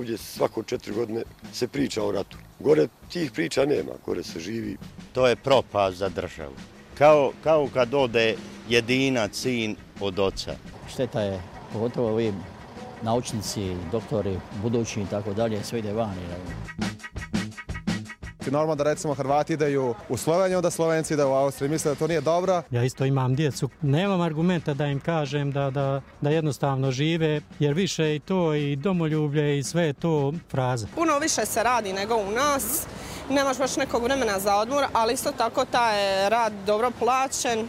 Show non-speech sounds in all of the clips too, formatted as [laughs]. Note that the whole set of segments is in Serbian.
ovdje svako četiri godine se priča o ratu. Gore tih priča nema, gore se živi. To je propast za državu. Kao, kao kad ode jedina sin od oca. Šteta je, pogotovo ovi naučnici, doktori, budući i tako dalje, sve ide vani. Normalno da recimo Hrvati ideju u Sloveniju, da Slovenci ide u Austriju. Misle da to nije dobro. Ja isto imam djecu. Nemam argumenta da im kažem da, da, da jednostavno žive, jer više i to i domoljublje i sve je to fraza. Puno više se radi nego u nas. Nemaš baš nekog vremena za odmor, ali isto tako taj rad dobro plaćen.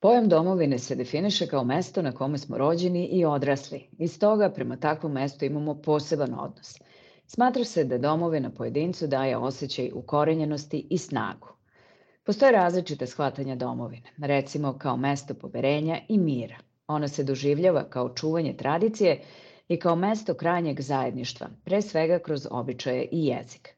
Pojam domovine se definiše kao mesto na kome smo rođeni i odrasli. I stoga prema takvom mestu imamo poseban odnos. Smatra se da domovina pojedincu daje osjećaj ukorenjenosti i snagu. Postoje različite shvatanja domovine, recimo kao mesto poverenja i mira. Ona se doživljava kao čuvanje tradicije i kao mesto krajnjeg zajedništva, pre svega kroz običaje i jezik.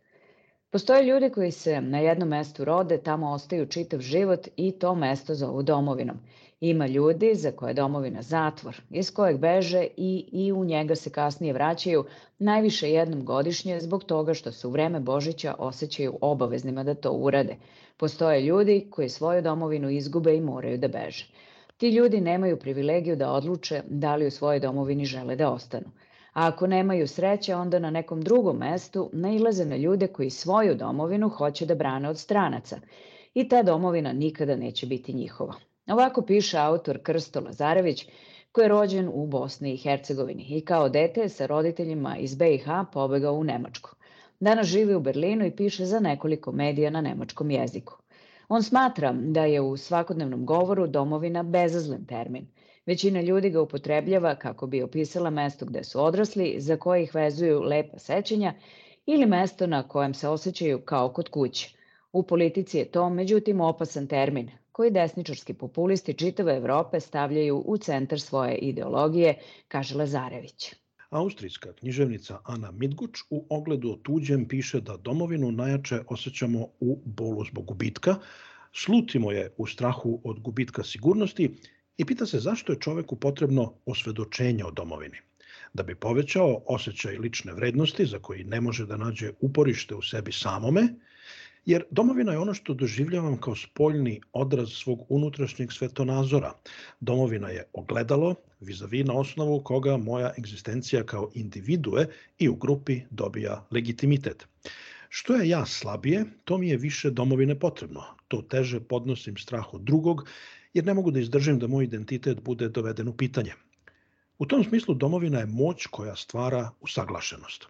Postoje ljudi koji se na jednom mestu rode, tamo ostaju čitav život i to mesto zovu domovinom. Ima ljudi za koje je domovina zatvor, iz kojeg beže i, i u njega se kasnije vraćaju najviše jednom godišnje zbog toga što se u vreme Božića osjećaju obaveznima da to urade. Postoje ljudi koji svoju domovinu izgube i moraju da beže. Ti ljudi nemaju privilegiju da odluče da li u svojoj domovini žele da ostanu a ako nemaju sreće, onda na nekom drugom mestu nailaze na ljude koji svoju domovinu hoće da brane od stranaca i ta domovina nikada neće biti njihova. Ovako piše autor Krsto Lazarević, koji je rođen u Bosni i Hercegovini i kao dete sa roditeljima iz BiH pobegao u Nemačku. Danas živi u Berlinu i piše za nekoliko medija na nemačkom jeziku. On smatra da je u svakodnevnom govoru domovina bezazlen termin – Većina ljudi ga upotrebljava kako bi opisala mesto gde su odrasli, za koje ih vezuju lepa sećanja ili mesto na kojem se osjećaju kao kod kuće. U politici je to, međutim, opasan termin, koji desničarski populisti čitave Evrope stavljaju u centar svoje ideologije, kaže Lazarević. Austrijska književnica Ana Midguč u ogledu o tuđem piše da domovinu najjače osjećamo u bolu zbog gubitka, slutimo je u strahu od gubitka sigurnosti i pita se zašto je čoveku potrebno osvedočenje o domovini. Da bi povećao osjećaj lične vrednosti za koji ne može da nađe uporište u sebi samome, jer domovina je ono što doživljavam kao spoljni odraz svog unutrašnjeg svetonazora. Domovina je ogledalo, vizavi na osnovu koga moja egzistencija kao individue i u grupi dobija legitimitet. Što je ja slabije, to mi je više domovine potrebno. To teže podnosim strah od drugog jer ne mogu da izdržim da moj identitet bude doveden u pitanje. U tom smislu domovina je moć koja stvara usaglašenost.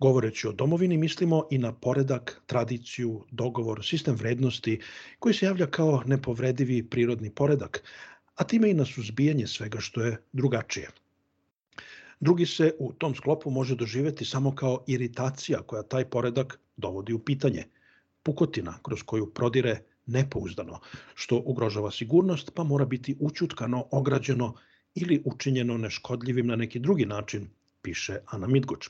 Govoreći o domovini mislimo i na poredak, tradiciju, dogovor, sistem vrednosti koji se javlja kao nepovredivi prirodni poredak, a time i na suzbijanje svega što je drugačije. Drugi se u tom sklopu može doživeti samo kao iritacija koja taj poredak dovodi u pitanje, pukotina kroz koju prodire nepouzdano, što ugrožava sigurnost, pa mora biti učutkano, ograđeno ili učinjeno neškodljivim na neki drugi način, piše Ana Midguč.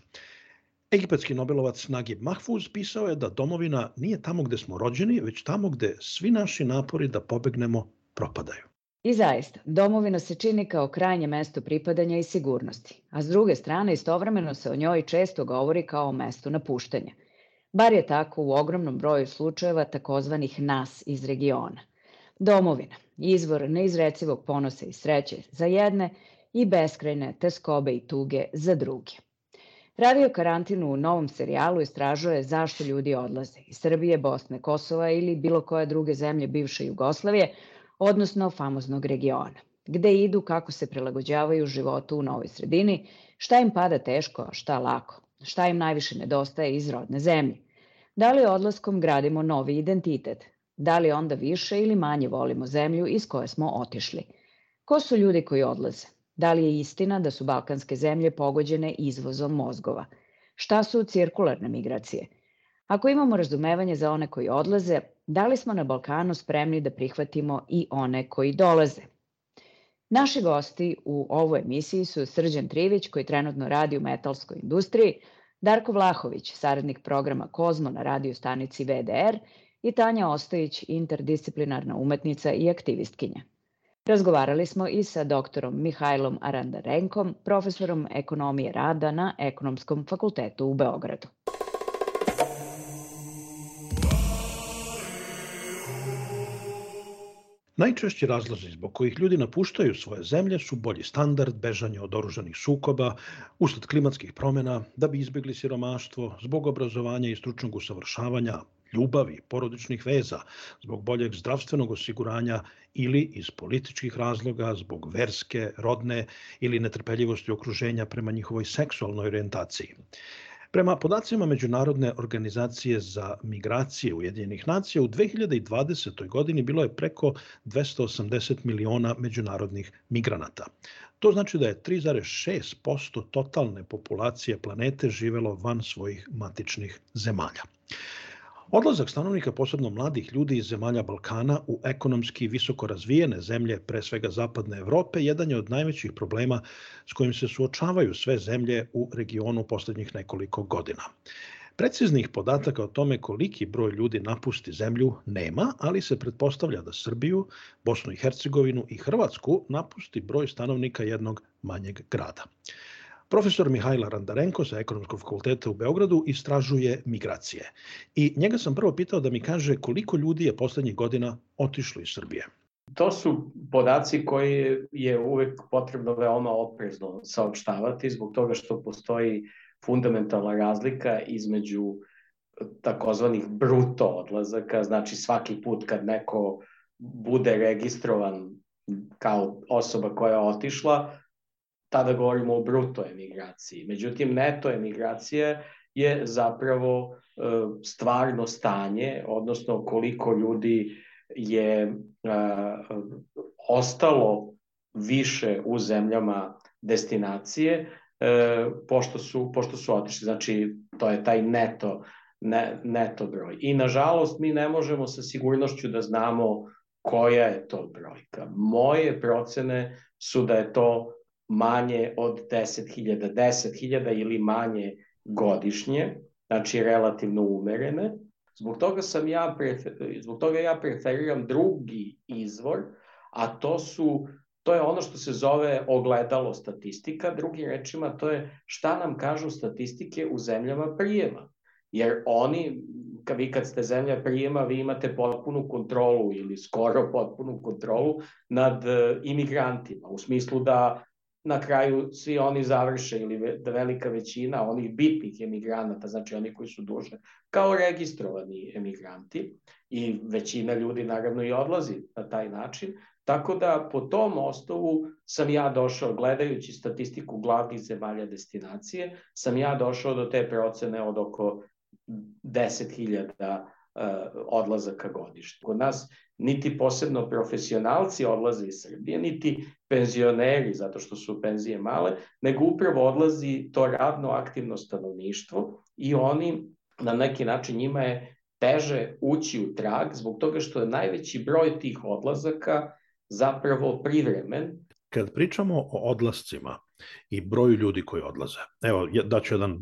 Egipatski Nobelovac Nagib Mahfuz pisao je da domovina nije tamo gde smo rođeni, već tamo gde svi naši napori da pobegnemo propadaju. I zaista, domovina se čini kao krajnje mesto pripadanja i sigurnosti, a s druge strane istovremeno se o njoj često govori kao o mestu napuštanja – Bar je tako u ogromnom broju slučajeva takozvanih nas iz regiona. Domovina, izvor neizrecivog ponosa i sreće za jedne i beskrajne teskobe i tuge za druge. Radio karantinu u novom serijalu istražuje zašto ljudi odlaze iz Srbije, Bosne, Kosova ili bilo koje druge zemlje bivše Jugoslavije, odnosno famoznog regiona. Gde idu, kako se prilagođavaju životu u novoj sredini, šta im pada teško, šta lako. Šta im najviše nedostaje iz rodne zemlje? Da li odlaskom gradimo novi identitet? Da li onda više ili manje volimo zemlju iz koje smo otišli? Ko su ljudi koji odlaze? Da li je istina da su balkanske zemlje pogođene izvozom mozgova? Šta su cirkularne migracije? Ako imamo razumevanje za one koji odlaze, da li smo na Balkanu spremni da prihvatimo i one koji dolaze? Naši gosti u ovoj emisiji su Srđan Trivić, koji trenutno radi u metalskoj industriji, Darko Vlahović, saradnik programa Kozmo na radio stanici VDR i Tanja Ostojić, interdisciplinarna umetnica i aktivistkinja. Razgovarali smo i sa doktorom Mihajlom Arandarenkom, profesorom ekonomije rada na Ekonomskom fakultetu u Beogradu. Najčešći razlozi zbog kojih ljudi napuštaju svoje zemlje su bolji standard, bežanje od oružanih sukoba, usled klimatskih promena, da bi izbjegli siromaštvo, zbog obrazovanja i stručnog usavršavanja, ljubavi, porodičnih veza, zbog boljeg zdravstvenog osiguranja ili iz političkih razloga, zbog verske, rodne ili netrpeljivosti okruženja prema njihovoj seksualnoj orijentaciji. Prema podacima Međunarodne organizacije za migracije Ujedinjenih nacija, u 2020. godini bilo je preko 280 miliona međunarodnih migranata. To znači da je 3,6% totalne populacije planete živelo van svojih matičnih zemalja. Odlazak stanovnika, posebno mladih ljudi iz zemalja Balkana u ekonomski visoko razvijene zemlje, pre svega zapadne Evrope, jedan je od najvećih problema s kojim se suočavaju sve zemlje u regionu poslednjih nekoliko godina. Preciznih podataka o tome koliki broj ljudi napusti zemlju nema, ali se pretpostavlja da Srbiju, Bosnu i Hercegovinu i Hrvatsku napusti broj stanovnika jednog manjeg grada. Profesor Mihajla Randarenko sa Ekonomskog fakulteta u Beogradu istražuje migracije. I njega sam prvo pitao da mi kaže koliko ljudi je poslednjih godina otišlo iz Srbije. To su podaci koji je uvek potrebno veoma oprezno saopštavati zbog toga što postoji fundamentalna razlika između takozvanih bruto odlazaka, znači svaki put kad neko bude registrovan kao osoba koja je otišla, tada govorimo o bruto emigraciji. Međutim, neto emigracija je zapravo e, stvarno stanje, odnosno koliko ljudi je e, ostalo više u zemljama destinacije e, pošto su, pošto su otišli. Znači, to je taj neto, ne, neto broj. I nažalost, mi ne možemo sa sigurnošću da znamo koja je to brojka. Moje procene su da je to manje od 10.000, 10.000 ili manje godišnje, znači relativno umerene. Zbog toga sam ja prefer, zbog toga ja preferiram drugi izvor, a to su to je ono što se zove ogledalo statistika, drugim rečima to je šta nam kažu statistike u zemljama prijema. Jer oni, kad vi kad ste zemlja prijema, vi imate potpunu kontrolu ili skoro potpunu kontrolu nad e, imigrantima, u smislu da na kraju svi oni završe ili da velika većina onih bitnih emigranata, znači oni koji su duže, kao registrovani emigranti i većina ljudi naravno i odlazi na taj način, tako da po tom osnovu sam ja došao, gledajući statistiku glavnih zemalja destinacije, sam ja došao do te procene od oko 10.000 uh, odlazaka godišnje. Kod nas niti posebno profesionalci odlaze iz Srbije, niti penzioneri, zato što su penzije male, nego upravo odlazi to radno aktivno stanovništvo i oni na neki način njima je teže ući u trag zbog toga što je najveći broj tih odlazaka zapravo privremen. Kad pričamo o odlascima i broju ljudi koji odlaze, evo daću jedan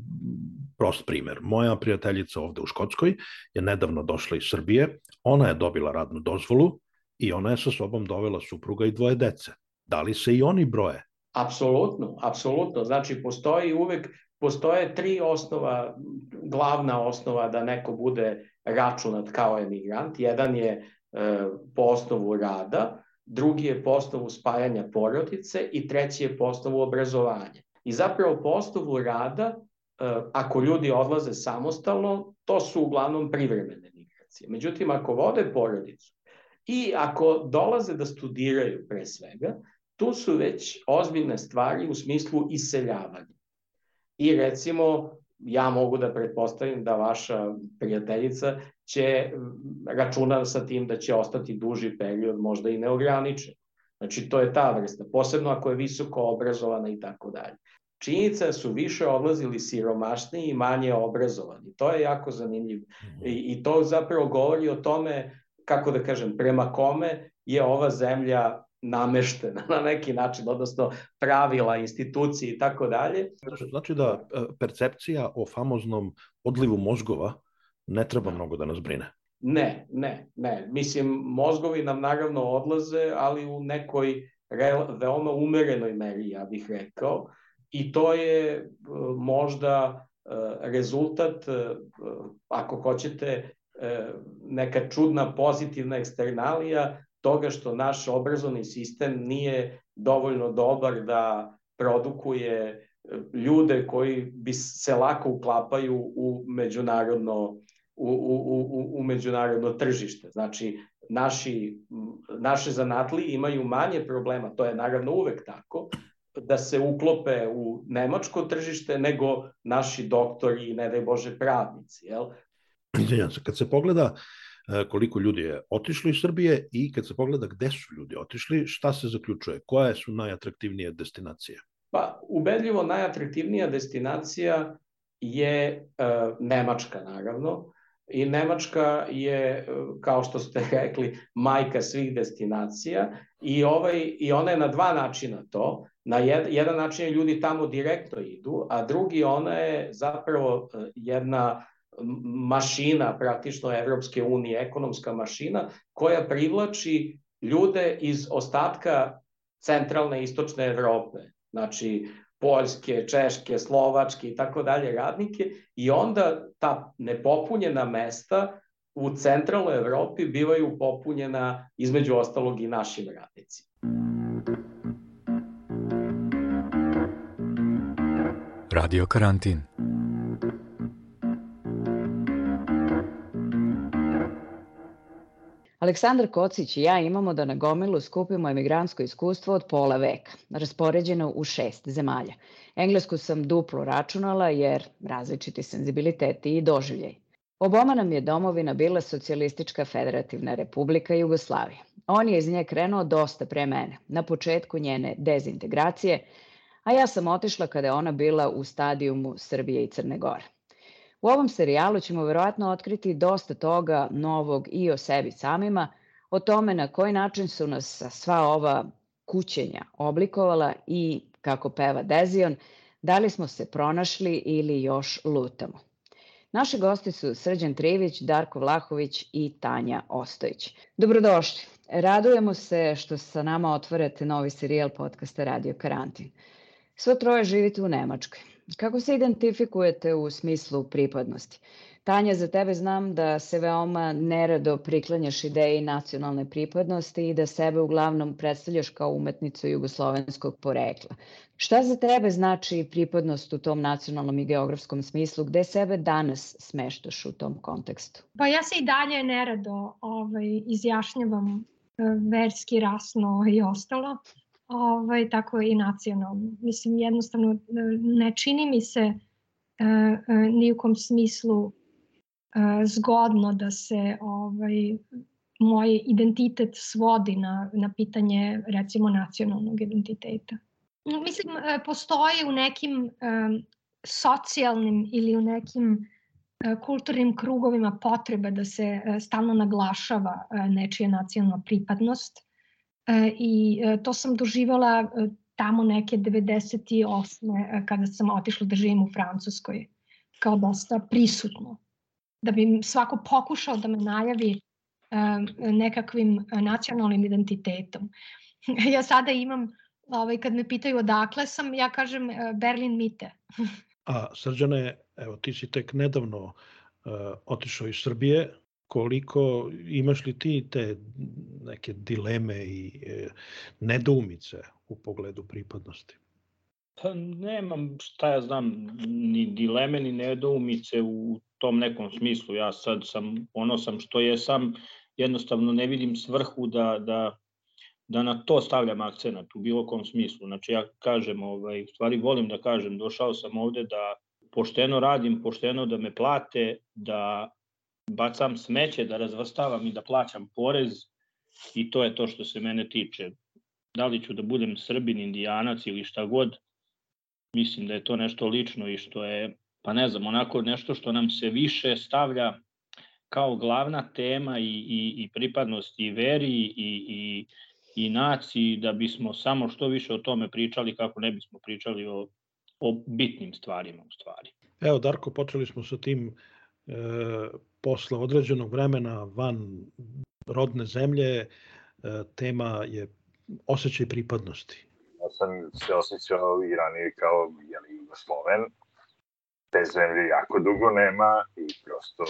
prost primer. Moja prijateljica ovde u Škotskoj je nedavno došla iz Srbije, ona je dobila radnu dozvolu i ona je sa sobom dovela supruga i dvoje dece. Da li se i oni broje? Apsolutno, apsolutno. Znači, postoji uvek, postoje tri osnova, glavna osnova da neko bude računat kao emigrant. Jedan je e, po osnovu rada, drugi je po osnovu spajanja porodice i treći je po osnovu obrazovanja. I zapravo po osnovu rada E, ako ljudi odlaze samostalno, to su uglavnom privremene migracije. Međutim, ako vode porodicu i ako dolaze da studiraju pre svega, tu su već ozbiljne stvari u smislu iseljavanja. I recimo, ja mogu da pretpostavim da vaša prijateljica će računa sa tim da će ostati duži period, možda i neograničen. Znači, to je ta vrsta, posebno ako je visoko obrazovana i tako dalje. Činjenica da su više odlazili siromašniji i manje obrazovani. To je jako zanimljivo. I, I to zapravo govori o tome, kako da kažem, prema kome je ova zemlja nameštena na neki način, odnosno pravila, institucije i tako dalje. Znači da e, percepcija o famoznom odlivu mozgova ne treba mnogo da nas brine. Ne, ne, ne. Mislim, mozgovi nam naravno odlaze, ali u nekoj veoma umerenoj meri, ja bih rekao. I to je e, možda e, rezultat, ako hoćete, neka čudna pozitivna eksternalija toga što naš obrazovni sistem nije dovoljno dobar da produkuje e, ljude koji bi se lako uklapaju u međunarodno u, u, u, u međunarodno tržište. Znači, naši, naše zanatli imaju manje problema, to je naravno uvek tako, da se uklope u nemačko tržište nego naši doktori i, ne daj Bože, pravnici. Jel? Kad se pogleda koliko ljudi je otišlo iz Srbije i kad se pogleda gde su ljudi otišli, šta se zaključuje? Koje su najatraktivnije destinacije? Pa, ubedljivo najatraktivnija destinacija je uh, Nemačka, naravno. I Nemačka je, kao što ste [laughs] rekli, majka svih destinacija i, ovaj, i ona je na dva načina to. Na jed, jedan način ljudi tamo direktno idu, a drugi ona je zapravo jedna mašina praktično Evropske unije, ekonomska mašina koja privlači ljude iz ostatka centralne i istočne Evrope. Znači, Poljske, Češke, Slovačke i tako dalje radnike i onda ta nepopunjena mesta u centralnoj Evropi bivaju popunjena između ostalog i našim radnicima. Radio karantin. Aleksandar Kocić i ja imamo da na gomilu skupimo emigrantsko iskustvo od pola veka, raspoređeno u šest zemalja. Englesku sam duplo računala jer različiti senzibiliteti i doživljaj. Oboma nam je domovina bila Socijalistička federativna republika Jugoslavija. On je iz nje krenuo dosta pre mene, na početku njene dezintegracije, a ja sam otišla kada je ona bila u stadijumu Srbije i Crne Gore. U ovom serijalu ćemo verovatno otkriti dosta toga novog i o sebi samima, o tome na koji način su nas sva ova kućenja oblikovala i, kako peva Dezion, da li smo se pronašli ili još lutamo. Naši gosti su Srđan Trivić, Darko Vlahović i Tanja Ostojić. Dobrodošli. Radujemo se što sa nama otvarate novi serijal podcasta Radio Karantin. Svo troje živite u Nemačkoj. Kako se identifikujete u smislu pripadnosti? Tanja, za tebe znam da se veoma nerado priklanjaš ideji nacionalne pripadnosti i da sebe uglavnom predstavljaš kao umetnicu jugoslovenskog porekla. Šta za tebe znači pripadnost u tom nacionalnom i geografskom smislu? Gde sebe danas smeštaš u tom kontekstu? Pa ja se i dalje nerado ovaj, izjašnjavam e, verski, rasno i ostalo ovaj, tako i nacionalno. Mislim, jednostavno ne čini mi se e, e, ni u smislu e, zgodno da se ovaj, moj identitet svodi na, na pitanje recimo nacionalnog identiteta. Mislim, e, postoji u nekim e, socijalnim ili u nekim e, kulturnim krugovima potreba da se e, stalno naglašava nečija nacionalna pripadnost E, i e, to sam doživala e, tamo neke 98. kada sam otišla da živim u Francuskoj kao dosta prisutno. Da bi svako pokušao da me najavi nekakvim nacionalnim identitetom. [laughs] Ja sada imam, ovaj, kad me pitaju odakle sam, ja kažem Berlin Mite. [laughs] A Srđane, evo ti si tek nedavno uh, otišao iz Srbije, koliko imaš li ti te neke dileme i e, nedoumice u pogledu pripadnosti? Pa nemam, šta ja znam, ni dileme, ni nedoumice u tom nekom smislu. Ja sad sam, ono sam što je sam, jednostavno ne vidim svrhu da, da, da na to stavljam akcenat u bilo kom smislu. Znači ja kažem, ovaj, u stvari volim da kažem, došao sam ovde da pošteno radim, pošteno da me plate, da bacam smeće, da razvrstavam i da plaćam porez i to je to što se mene tiče. da li ću da budem srbin, indijanac ili šta god, mislim da je to nešto lično i što je, pa ne znam, onako nešto što nam se više stavlja kao glavna tema i, i, i pripadnost i veri i, i, i naciji, da bismo samo što više o tome pričali kako ne bismo pričali o, o bitnim stvarima u stvari. Evo, Darko, počeli smo sa tim e, posle određenog vremena van rodne zemlje, e, tema je osjećaj pripadnosti. Ja sam se osjećao i ranije kao jeli, Jugosloven. Te zemlje jako dugo nema i prosto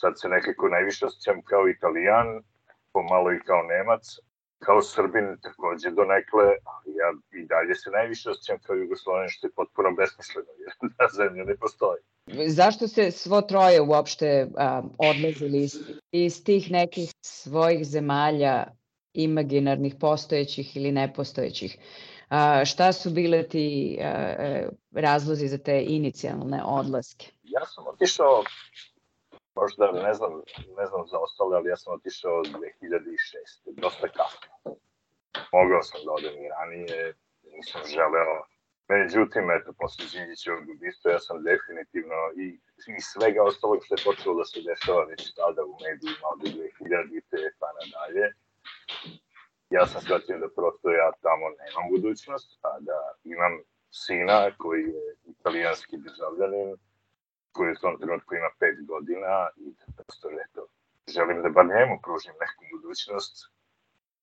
sad se nekako najviše osjećam kao Italijan, pomalo i kao Nemac, kao Srbin takođe do nekle, ali ja i dalje se najviše osjećam kao Jugosloven, što je potpuno besmisleno, jer [laughs] ta zemlja ne postoji. Zašto se svo troje uopšte a, odlazili iz, iz tih nekih svojih zemalja imaginarnih, postojećih ili nepostojećih? A, šta su bile ti a, razlozi za te inicijalne odlaske? Ja sam otišao možda ne znam, ne znam za ostale, ali ja sam otišao 2006. Dosta kasno. Mogao sam da odem i ranije, nisam želeo. Međutim, eto, posle Đinđićevog ubistva, ja sam definitivno i, i svega ostalog što je počelo da se dešava već tada u medijima od 2000. pa nadalje, ja sam shvatio da prosto ja tamo nemam budućnost, a da imam sina koji je italijanski državljanin, koji u tom trenutku ima pet godina i prosto eto, želim da bar njemu pružim neku budućnost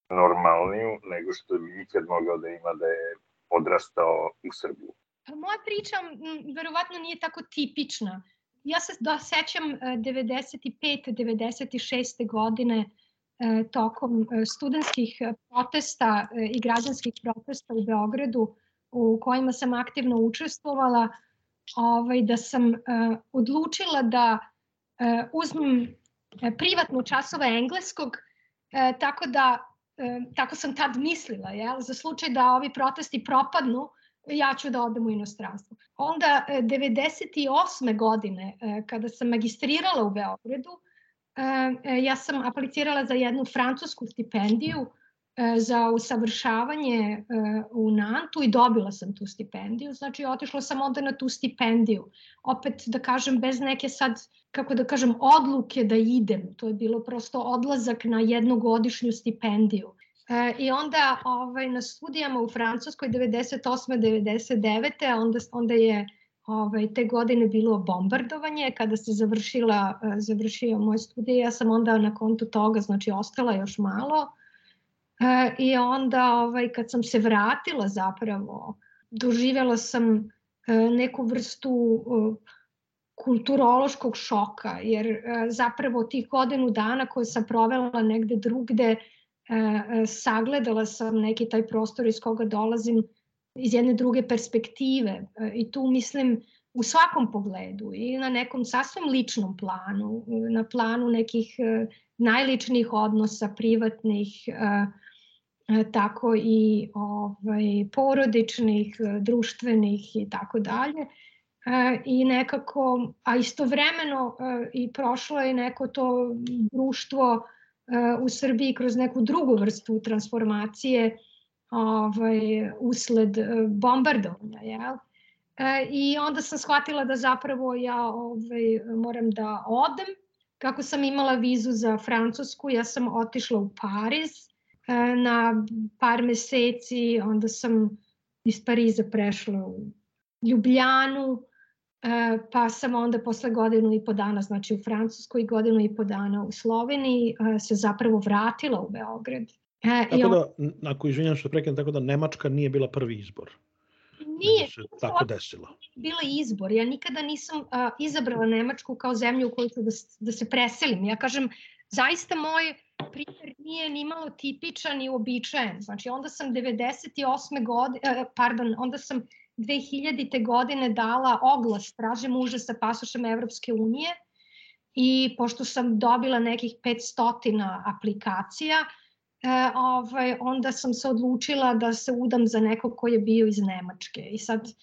normalniju nego što bi ikad mogao da ima da je odrastao u Srbiji. Pa moja priča verovatno nije tako tipična. Ja se da sećam 95. 96. godine e, tokom e, studentskih protesta e, i građanskih protesta u Beogradu u kojima sam aktivno učestvovala ovaj, da sam uh, odlučila da uh, uzmem uh, privatno časove engleskog, uh, tako da uh, tako sam tad mislila, jel, za slučaj da ovi protesti propadnu, ja ću da odem u inostranstvo. Onda 98. godine, kada sam magistrirala u Beogradu, ja sam aplicirala za jednu francusku stipendiju E, za usavršavanje e, u Nantu i dobila sam tu stipendiju, znači otišla sam onda na tu stipendiju. Opet da kažem bez neke sad, kako da kažem, odluke da idem, to je bilo prosto odlazak na jednogodišnju stipendiju. E, I onda ovaj, na studijama u Francuskoj 98. 99. onda, onda je ovaj, te godine bilo bombardovanje, kada se završila, završio moj studij, ja sam onda na kontu toga, znači ostala još malo, E, I onda ovaj, kad sam se vratila zapravo, doživjela sam e, neku vrstu e, kulturološkog šoka, jer zapravo tih godinu dana koje sam provela negde drugde, sagledala sam neki taj prostor iz koga dolazim iz jedne druge perspektive i tu mislim u svakom pogledu i na nekom sasvim ličnom planu, na planu nekih najličnijih odnosa, privatnih, E, tako i ovaj, porodičnih, e, društvenih i tako dalje. E, I nekako, a istovremeno i prošlo je neko to društvo u Srbiji kroz neku drugu vrstu transformacije ovaj, usled bombardovanja. Jel? I onda sam shvatila da zapravo ja ovaj, moram da odem. Kako sam imala vizu za Francusku, ja sam otišla u Pariz, E, na par meseci, onda sam iz Pariza prešla u Ljubljanu, e, pa sam onda posle godinu i po dana, znači u Francuskoj i godinu i po dana u Sloveniji, e, se zapravo vratila u Beograd. Tako I on... da, ako izvinjam što preknem, tako da Nemačka nije bila prvi izbor. Nije se tako desilo. Bila izbor. Ja nikada nisam uh, izabrala Nemačku kao zemlju u kojoj ću da, da se preselim. Ja kažem, zaista moj primer nije ni malo tipičan i uobičajen. Znači onda sam 98. godine, pardon, onda sam 2000. godine dala oglas, traže muža sa pasošem Evropske unije i pošto sam dobila nekih 500 aplikacija, e, ovaj, onda sam se odlučila da se udam za nekog ko je bio iz Nemačke. I sad e,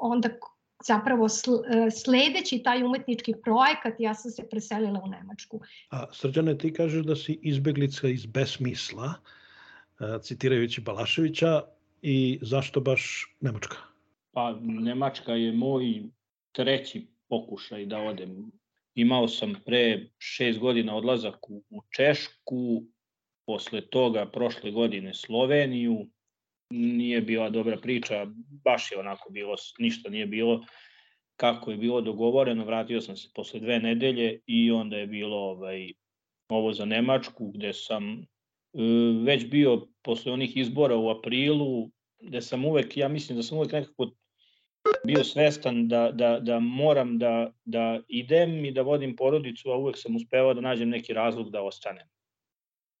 onda zapravo e, sledeći taj umetnički projekat ja sam se preselila u Nemačku. A Srđane, ti kažeš da si izbeglica iz besmisla. citirajući Balaševića i zašto baš Nemačka? Pa Nemačka je moj treći pokušaj da odem. Imao sam pre šest godina odlazak u, u Češku, posle toga prošle godine Sloveniju, nije bila dobra priča, baš je onako bilo, ništa nije bilo kako je bilo dogovoreno, vratio sam se posle dve nedelje i onda je bilo ovaj, ovo za Nemačku, gde sam e, već bio posle onih izbora u aprilu, gde sam uvek, ja mislim da sam uvek nekako bio svestan da, da, da moram da, da idem i da vodim porodicu, a uvek sam uspevao da nađem neki razlog da ostanem.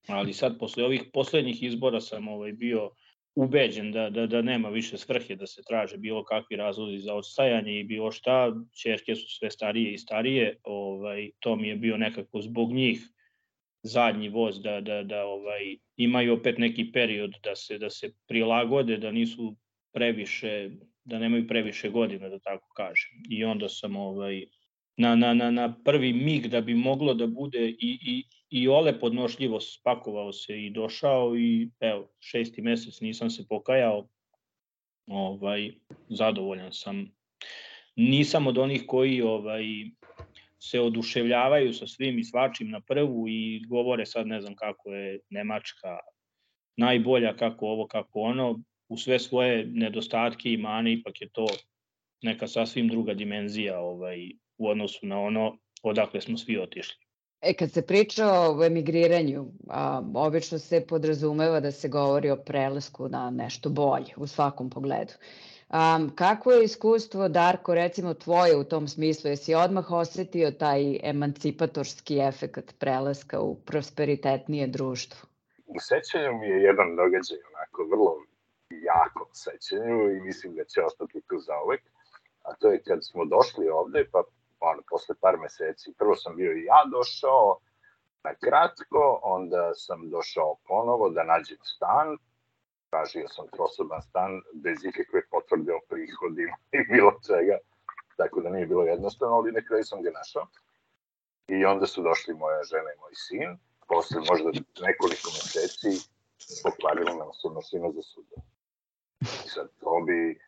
Ali sad, posle ovih poslednjih izbora sam ovaj, bio ubeđen da, da, da nema više svrhe da se traže bilo kakvi razlozi za odstajanje i bilo šta, čerke su sve starije i starije, ovaj, to mi je bio nekako zbog njih zadnji voz da, da, da ovaj, imaju opet neki period da se, da se prilagode, da nisu previše, da nemaju previše godina, da tako kažem. I onda sam ovaj, na, na, na, na prvi mig da bi moglo da bude i, i, i ole podnošljivo spakovao se i došao i evo, šesti mesec nisam se pokajao, ovaj, zadovoljan sam. Nisam od onih koji ovaj, se oduševljavaju sa svim i svačim na prvu i govore sad ne znam kako je Nemačka najbolja, kako ovo, kako ono, u sve svoje nedostatke i mane ipak je to neka sasvim druga dimenzija ovaj, u odnosu na ono odakle smo svi otišli. E, kad se priča o emigriranju, a, obično se podrazumeva da se govori o prelasku na nešto bolje u svakom pogledu. Um, kako je iskustvo, Darko, recimo tvoje u tom smislu? Jesi odmah osetio taj emancipatorski efekt prelaska u prosperitetnije društvo? U sećanju mi je jedan događaj onako vrlo jako sećanju i mislim da će ostati tu za uvek. A to je kad smo došli ovde, pa ono, posle par meseci, prvo sam bio i ja došao na kratko, onda sam došao ponovo da nađem stan, tražio sam trosoban stan bez ikakve potvrde o prihodima [laughs] i bilo čega, tako da nije bilo jednostavno, ali na kraju sam ga našao. I onda su došli moja žena i moj sin, posle možda nekoliko meseci pokvarila nam se za suda. I sad to bi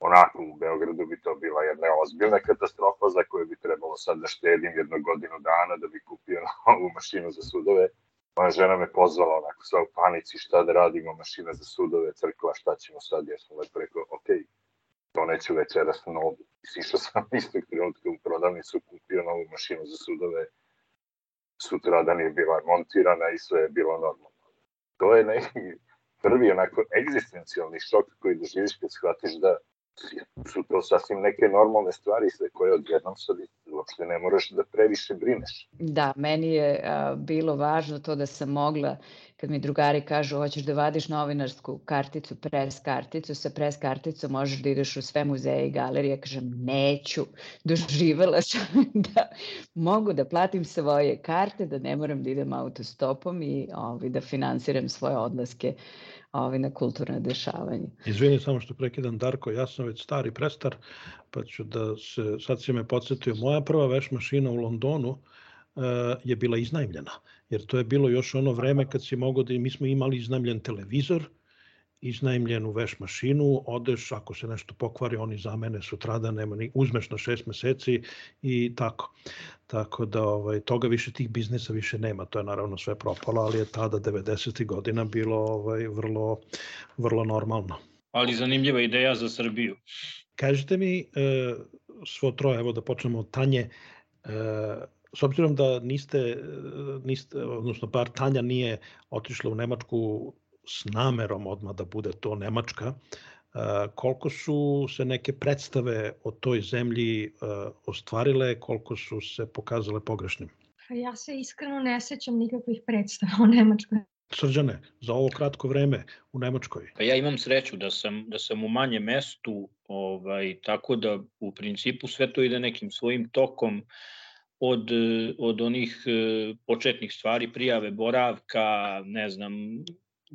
onako u Beogradu bi to bila jedna ozbiljna katastrofa za koju bi trebalo sad da štedim jednu godinu dana da bi kupio [laughs] novu mašinu za sudove. Moja žena me pozvala onako sva u panici šta da radimo, mašina za sudove, crkva, šta ćemo sad, ja sam lepo rekao, ok, to neću večeras novu. I sišao sam [laughs] istog trenutka u prodavnicu, kupio novu mašinu za sudove, sutradan je bila montirana i sve je bilo normalno. To je neki prvi onako egzistencijalni šok koji doživiš kad shvatiš da su to sasvim neke normalne stvari sve koje odjednom sad uopšte ne moraš da previše brineš. Da, meni je a, bilo važno to da sam mogla, kad mi drugari kažu hoćeš da vadiš novinarsku karticu, pres karticu, sa pres karticom možeš da ideš u sve muzeje i galerije, kažem neću, doživala sam [laughs] da mogu da platim svoje karte, da ne moram da idem autostopom i ovaj, da finansiram svoje odlaske ovaj, na kulturne dešavanje. Izvini samo što prekidam Darko, ja sam već stari prestar, pa ću da se, sad si me podsjetio, moja prva veš mašina u Londonu uh, je bila iznajmljena, jer to je bilo još ono vreme kad si mogao da, mi smo imali iznajmljen televizor, iznajmljenu veš mašinu, odeš, ako se nešto pokvari, oni zamene sutrada, nema ni, uzmeš na šest meseci i tako. Tako da ovaj, toga više tih biznisa više nema, to je naravno sve propalo, ali je tada 90. godina bilo ovaj, vrlo, vrlo normalno. Ali zanimljiva ideja za Srbiju. Kažite mi, e, svo troje, evo da počnemo od Tanje, e, s obzirom da niste, niste, odnosno bar Tanja nije otišla u Nemačku s namerom odmah da bude to Nemačka, koliko su se neke predstave o toj zemlji ostvarile, koliko su se pokazale pogrešnim? Pa ja se iskreno ne sećam nikakvih predstava o Nemačkoj. Srđane, za ovo kratko vreme u Nemačkoj? Pa ja imam sreću da sam, da sam u manje mestu, ovaj, tako da u principu sve to ide nekim svojim tokom od, od onih početnih stvari, prijave boravka, ne znam,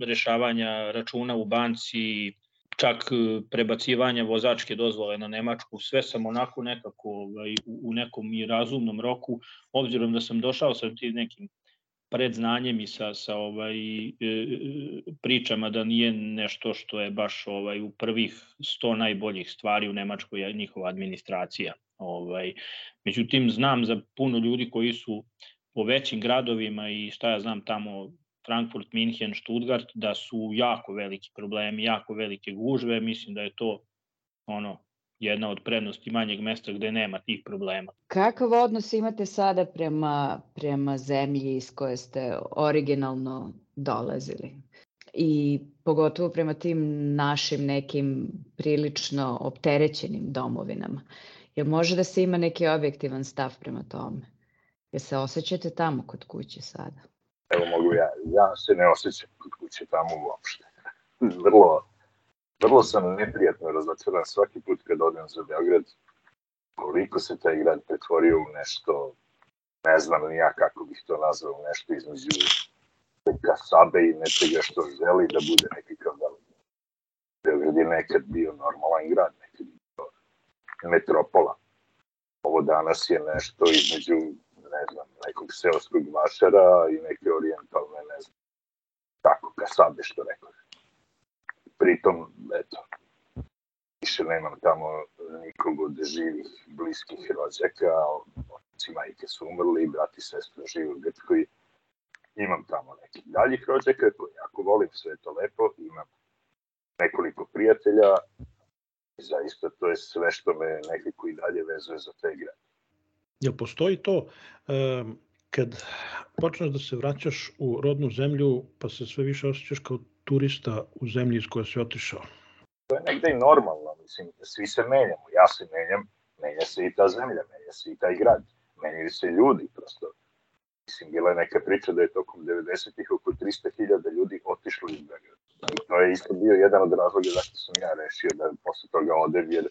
rešavanja računa u banci, čak e, prebacivanja vozačke dozvole na Nemačku, sve sam onako nekako ovaj, u nekom i razumnom roku, obzirom da sam došao sa tim nekim predznanjem i sa, sa ovaj, e, pričama da nije nešto što je baš ovaj u prvih 100 najboljih stvari u Nemačkoj je njihova administracija. Ovaj, međutim, znam za puno ljudi koji su po većim gradovima i šta ja znam tamo Frankfurt, Minhen, Stuttgart, da su jako veliki problemi, jako velike gužve, mislim da je to ono jedna od prednosti manjeg mesta gde nema tih problema. Kakav odnos imate sada prema, prema zemlji iz koje ste originalno dolazili? I pogotovo prema tim našim nekim prilično opterećenim domovinama. Jer može da se ima neki objektivan stav prema tome? Jer se osjećate tamo kod kuće sada? Evo mogu ja, ja se ne osjećam kod kuće tamo uopšte. Vrlo, vrlo sam neprijatno razočaran svaki put kad odem za Beograd, koliko se taj grad pretvorio u nešto, ne znam ni ja kako bih to nazvao, nešto između kasabe i nečega što želi da bude nekakav veliki. Beograd je nekad bio normalan grad, nekad je bio metropola. Ovo danas je nešto između, znam, nekog seoskog vašara i neke orijentalne, ne znam, tako, kasabe što rekao pritom, eto, više nemam tamo nikog od živih, bliskih rođaka, oci majke su umrli, brati i sestra žive u Grčkoj, imam tamo nekih daljih rođaka jako volim, sve to lepo, imam nekoliko prijatelja, zaista to je sve što me nekako i dalje vezuje za te grad. Jel postoji to, kad počneš da se vraćaš u rodnu zemlju, pa se sve više osjećaš kao turista u zemlji iz koje si otišao? To je negde i normalno, mislim, svi se menjamo, ja se menjam, menja se i ta zemlja, menja se i taj grad, menjaju se ljudi, prosto. Mislim, bila je neka priča da je tokom 90-ih oko 300.000 ljudi otišlo iz Beograda. To je isto bio jedan od razloga zašto sam ja rešio da posle toga odem, jer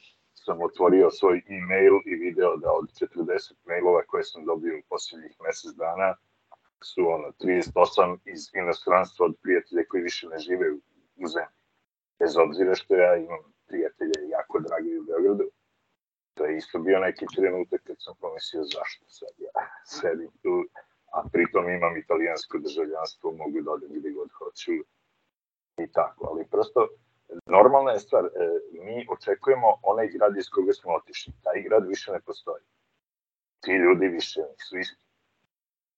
sam otvorio svoj e-mail i video da od 40 mailova koje sam dobio u posljednjih mesec dana, su ono, 38 iz inostranstva od prijatelja koji više ne žive u, zemlji. Bez obzira što ja imam prijatelje jako dragi u Beogradu, to je isto bio neki trenutak kad sam pomislio zašto sad ja sedim tu, a pritom imam italijansko državljanstvo, mogu da odem gde god hoću i tako, ali prosto normalna je stvar, e, mi očekujemo onaj grad iz koga smo otišli, taj grad više ne postoji. Ti ljudi više nisu isti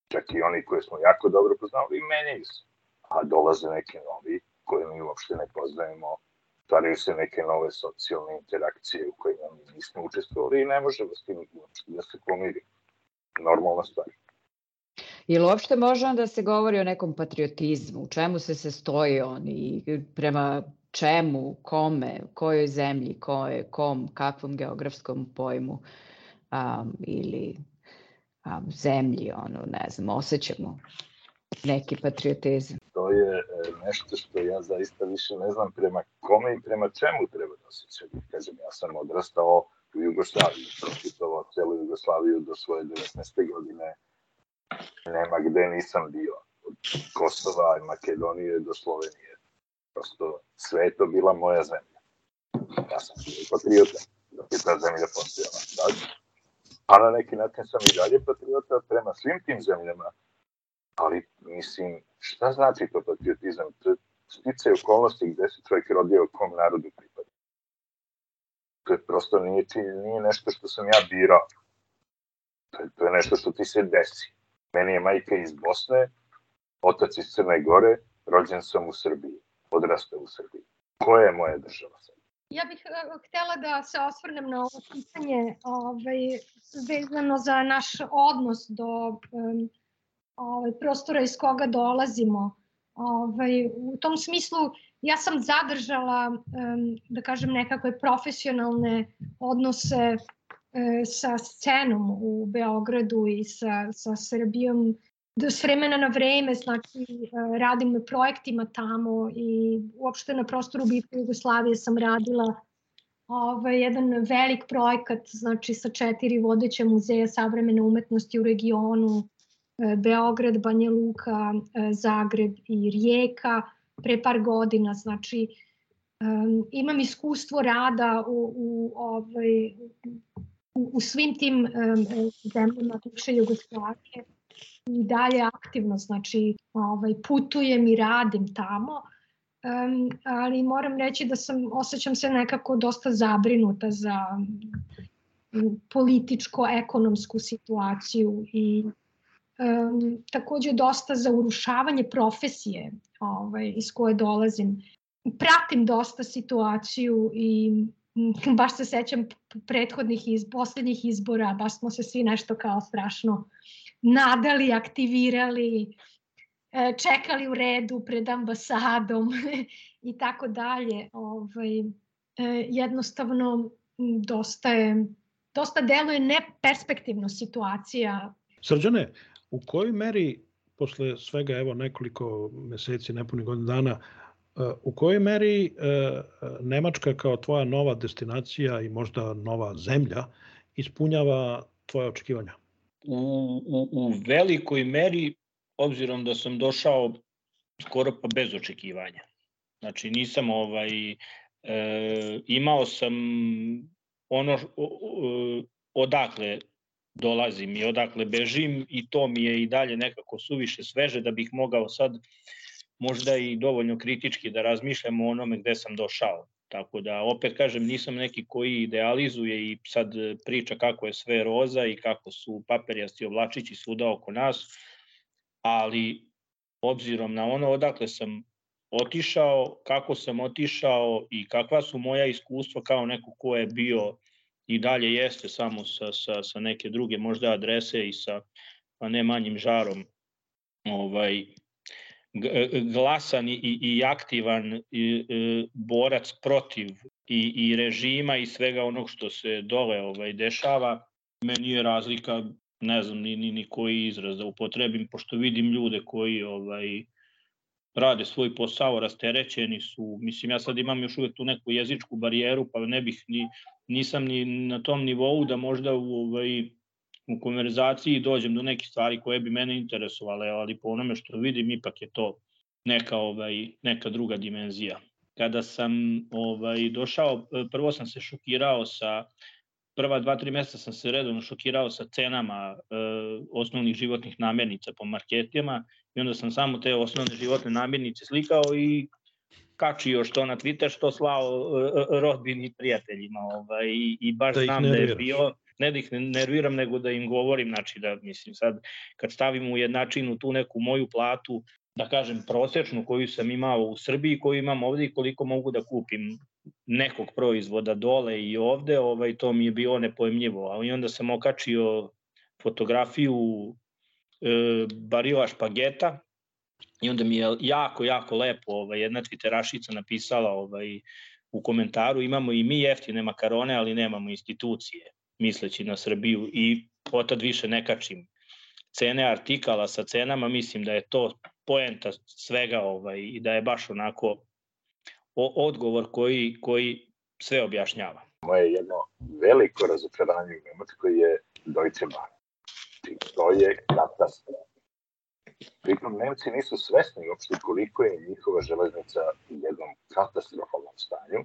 čak i oni koje smo jako dobro poznali, menjaju se. A dolaze neke novi koje mi uopšte ne poznajemo, stvaraju se neke nove socijalne interakcije u kojima mi nismo učestvovali i ne možemo s tim uopšte da se pomirimo. Normalna stvar. Ili uopšte može da se govori o nekom patriotizmu? U čemu se se stoji on i prema čemu, kome, kojoj zemlji, koje, kom, kakvom geografskom pojmu um, ili a, zemlji, ono, ne znam, osjećamo neki patriotizam. To je e, nešto što ja zaista više ne znam prema kome i prema čemu treba da osjećam. Kažem, ja sam odrastao u Jugoslaviji, pročitovao celu Jugoslaviju do svoje 19. godine. Nema gde nisam bio. Od Kosova i Makedonije do Slovenije. Prosto sve je to bila moja zemlja. Ja sam patriota, dok je ta zemlja postojala. Znači, a na neki način sam i dalje patriota prema svim tim zemljama. Ali, mislim, šta znači to patriotizam? Stice okolnosti gde se čovjek rodio kom narodu pripada. To je prosto nije, nije nešto što sam ja birao. To je, to je nešto što ti se desi. Meni je majka iz Bosne, otac iz Crne Gore, rođen sam u Srbiji, odrastao u Srbiji. Koja je moja država sad? Ja bih uh, htela da se osvrnem na ovo pitanje ovaj, vezano za naš odnos do ovaj, prostora iz koga dolazimo. Ovaj, u tom smislu ja sam zadržala, da kažem, nekakve profesionalne odnose um, sa scenom u Beogradu i sa, sa Srbijom s vremena na vreme znači, e, radim na projektima tamo i uopšte na prostoru bivše Jugoslavije sam radila ovaj, jedan velik projekat znači, sa četiri vodeće muzeja savremene umetnosti u regionu e, Beograd, Banja Luka, e, Zagreb i Rijeka pre par godina. Znači, imam iskustvo rada u, u, ovaj, u, u svim tim zemljama bivše Jugoslavije i dalje aktivno, znači ovaj, putujem i radim tamo, um, ali moram reći da sam, osjećam se nekako dosta zabrinuta za političko-ekonomsku situaciju i um, takođe dosta za urušavanje profesije ovaj, iz koje dolazim. Pratim dosta situaciju i baš se sećam prethodnih iz, poslednjih izbora, baš smo se svi nešto kao strašno nadali, aktivirali, e, čekali u redu pred ambasadom [laughs] i tako dalje. Ovaj, e, jednostavno dosta je dosta deluje neperspektivno situacija. Srđane, u kojoj meri posle svega evo nekoliko meseci, nepunih godina dana, u kojoj meri e, Nemačka kao tvoja nova destinacija i možda nova zemlja ispunjava tvoje očekivanja? U, u, u velikoj meri, obzirom da sam došao skoro pa bez očekivanja. Znači nisam ovaj, e, imao sam ono odakle dolazim i odakle bežim i to mi je i dalje nekako suviše sveže da bih mogao sad možda i dovoljno kritički da razmišljam o onome gde sam došao. Tako da, opet kažem, nisam neki koji idealizuje i sad priča kako je sve roza i kako su paperjasti oblačići svuda oko nas, ali obzirom na ono odakle sam otišao, kako sam otišao i kakva su moja iskustva kao neko ko je bio i dalje jeste samo sa, sa, sa neke druge možda adrese i sa pa ne manjim žarom ovaj glasan i, i aktivan i, i, borac protiv i, i režima i svega onog što se dole ovaj dešava meni je razlika ne znam ni, ni, ni koji izraz da upotrebim pošto vidim ljude koji ovaj rade svoj posao, rasterećeni su, mislim ja sad imam još uvek tu neku jezičku barijeru, pa ne bih ni, nisam ni na tom nivou da možda u, ovaj, u konverzaciji dođem do nekih stvari koje bi mene interesovale, ali po onome što vidim ipak je to neka, ovaj, neka druga dimenzija. Kada sam ovaj, došao, prvo sam se šokirao sa prva dva, tri meseca sam se redovno šokirao sa cenama e, osnovnih životnih namirnica po marketima i onda sam samo te osnovne životne namirnice slikao i kačio što na Twitter, što slao e, rodbini i prijateljima. Ovaj, i, I baš da znam da je bio, ne da ih nerviram, nego da im govorim, znači da, mislim, sad, kad stavim u jednačinu tu neku moju platu, da kažem, prosečnu koju sam imao u Srbiji, koju imam ovde i koliko mogu da kupim nekog proizvoda dole i ovde, ovaj, to mi je bilo nepojemljivo. A i onda sam okačio fotografiju e, barila špageta i onda mi je jako, jako lepo ovaj, jedna twitterašica napisala ovaj, u komentaru imamo i mi jeftine makarone, ali nemamo institucije, misleći na Srbiju i potad više ne kačim cene artikala sa cenama, mislim da je to poenta svega ovaj, i da je baš onako odgovor koji, koji sve objašnjava. Moje jedno veliko razočaranje u Nemačkoj je Deutsche Bahn. To je katastrofa. Pritom Nemci nisu svesni uopšte koliko je njihova železnica u jednom katastrofalnom stanju,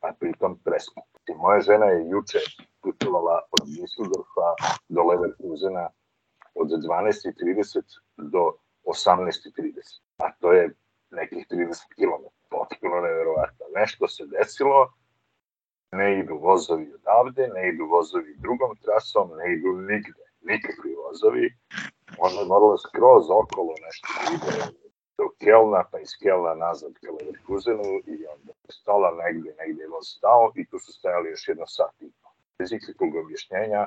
a pritom preskup. I moja žena je juče putovala od Düsseldorfa do Leverkusena od 12.30 do 18.30, a to je nekih 30 km. Potpuno neverovatno. Nešto se desilo, ne idu vozovi odavde, ne idu vozovi drugom trasom, ne idu nigde, nikakvi vozovi. Možda je moralo skroz okolo nešto da ide do Kelna, pa iz Kelna nazad ka Leverkusenu i onda stala negde, negde je voz stao i tu su stajali još jedno sat i po. Bez ikakvog objašnjenja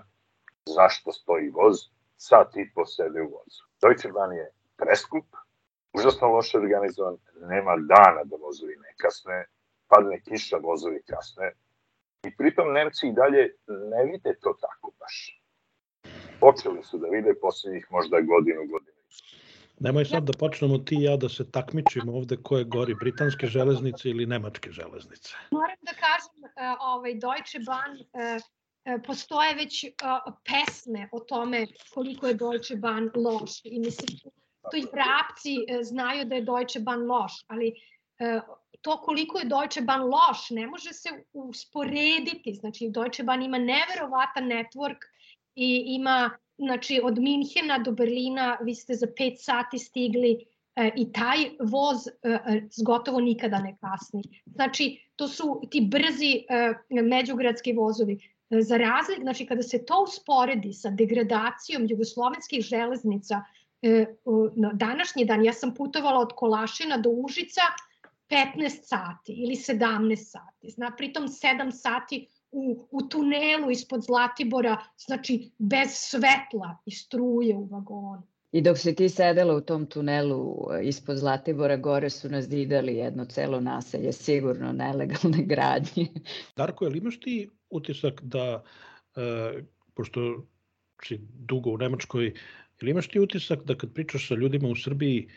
zašto stoji voz, sat i po sede u vozu. Deutsche Bahn je preskup, užasno loše organizovan, nema dana da vozovi ne kasne, padne kiša, vozovi kasne. I pritom Nemci i dalje ne vide to tako baš. Počeli su da vide poslednjih možda godinu, godinu. Nemoj sad da počnemo ti i ja da se takmičimo ovde ko je gori, britanske železnice ili nemačke železnice. Moram da kažem, e, ovaj, Deutsche Bahn e, e, postoje već pesme o tome koliko je Deutsche Bahn loš i mislim to i vrapci znaju da je Deutsche Bahn loš, ali to koliko je Deutsche Bahn loš ne može se usporediti. Znači, Deutsche Bahn ima neverovatan network i ima znači od Minhena do Berlina vi ste za 5 sati stigli e, i taj voz e, gotovo nikada ne kasni. Znači, to su ti brzi međugradski vozovi. Za razlik, znači kada se to usporedi sa degradacijom jugoslovenskih železnica, na današnji dan ja sam putovala od Kolašina do Užica 15 sati ili 17 sati. Zna, pritom 7 sati u, u tunelu ispod Zlatibora, znači bez svetla i struje u vagonu. I dok si ti sedela u tom tunelu e, ispod Zlatibora, gore su nas didali jedno celo naselje, sigurno nelegalne [laughs] gradnje. Darko, ili imaš ti utisak da, e, pošto si dugo u Nemačkoj, ili imaš ti utisak da kad pričaš sa ljudima u Srbiji,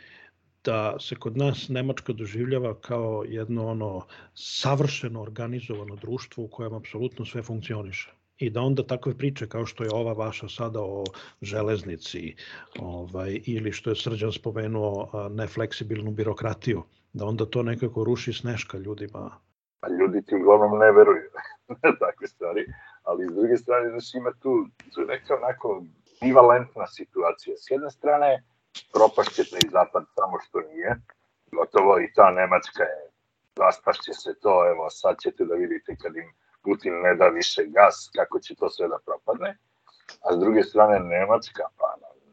da se kod nas Nemačka doživljava kao jedno ono savršeno organizovano društvo u kojem apsolutno sve funkcioniše i da onda takve priče kao što je ova vaša sada o železnici ovaj, ili što je Srđan spomenuo nefleksibilnu birokratiju, da onda to nekako ruši sneška ljudima. A ljudi ti uglavnom ne veruju [laughs] takve stvari, ali s druge strane znači ima tu, tu neka onako bivalentna situacija. S jedne strane, propašćete i zapad samo što nije. Gotovo i ta Nemačka je, raspašće se to, evo sad ćete da vidite kad im Putin ne da više gas, kako će to sve da propadne. A s druge strane Nemačka, pa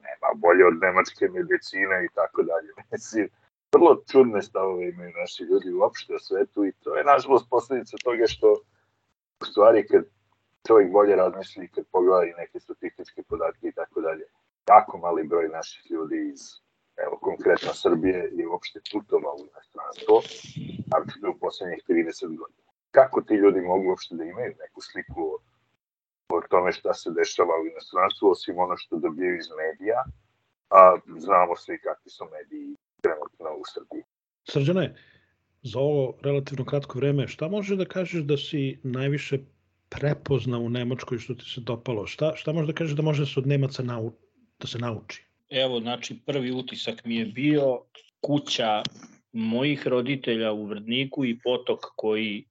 nema bolje od nemačke medicine i tako dalje. [laughs] Mislim, vrlo čudne stavove imaju naši ljudi uopšte o svetu i to je nažalost posledica toga što u stvari kad čovjek bolje razmisli, kad pogleda i neke statističke podatke i tako dalje, jako mali broj naših ljudi iz, evo, konkretno Srbije je uopšte putovao u inostranstvo, naročito u poslednjih 30 godina. Kako ti ljudi mogu uopšte da imaju neku sliku o, o tome šta se dešava u inostranstvu, osim ono što dobijaju iz medija, a znamo svi kakvi su mediji trenutno u Srbiji. Srđane, za ovo relativno kratko vreme, šta može da kažeš da si najviše prepoznao u Nemačkoj što ti se dopalo? Šta, šta može da kažeš da može da se od Nemaca nauči? Da se nauči? Evo, znači, prvi utisak mi je bio kuća mojih roditelja u Vrdniku i potok koji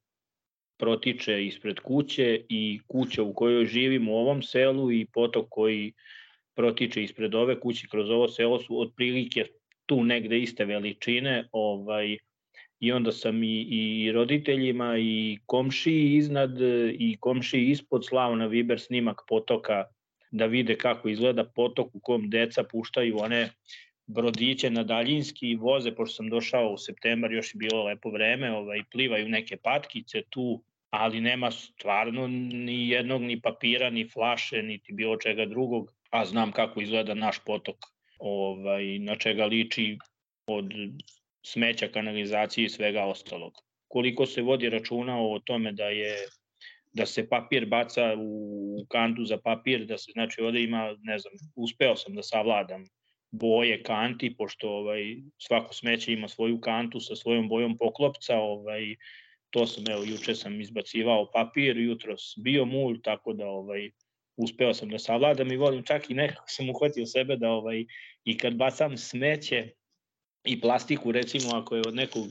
protiče ispred kuće i kuća u kojoj živim u ovom selu i potok koji protiče ispred ove kuće kroz ovo selo su otprilike tu negde iste veličine ovaj, i onda sam i, i roditeljima i komšiji iznad i komšiji ispod Slavna Viber snimak potoka da vide kako izgleda potok u kom deca puštaju one brodiće na daljinski i voze, pošto sam došao u septembar, još je bilo lepo vreme, ovaj, plivaju neke patkice tu, ali nema stvarno ni jednog ni papira, ni flaše, niti bilo čega drugog, a znam kako izgleda naš potok, ovaj, na čega liči od smeća, kanalizacije i svega ostalog. Koliko se vodi računa o tome da je da se papir baca u kantu za papir, da se, znači ovde ima, ne znam, uspeo sam da savladam boje kanti, pošto ovaj, svako smeće ima svoju kantu sa svojom bojom poklopca, ovaj, to sam, evo, juče sam izbacivao papir, jutro bio mulj, tako da ovaj, uspeo sam da savladam i volim čak i nekako sam uhvatio sebe da ovaj, i kad bacam smeće, i plastiku recimo ako je od nekog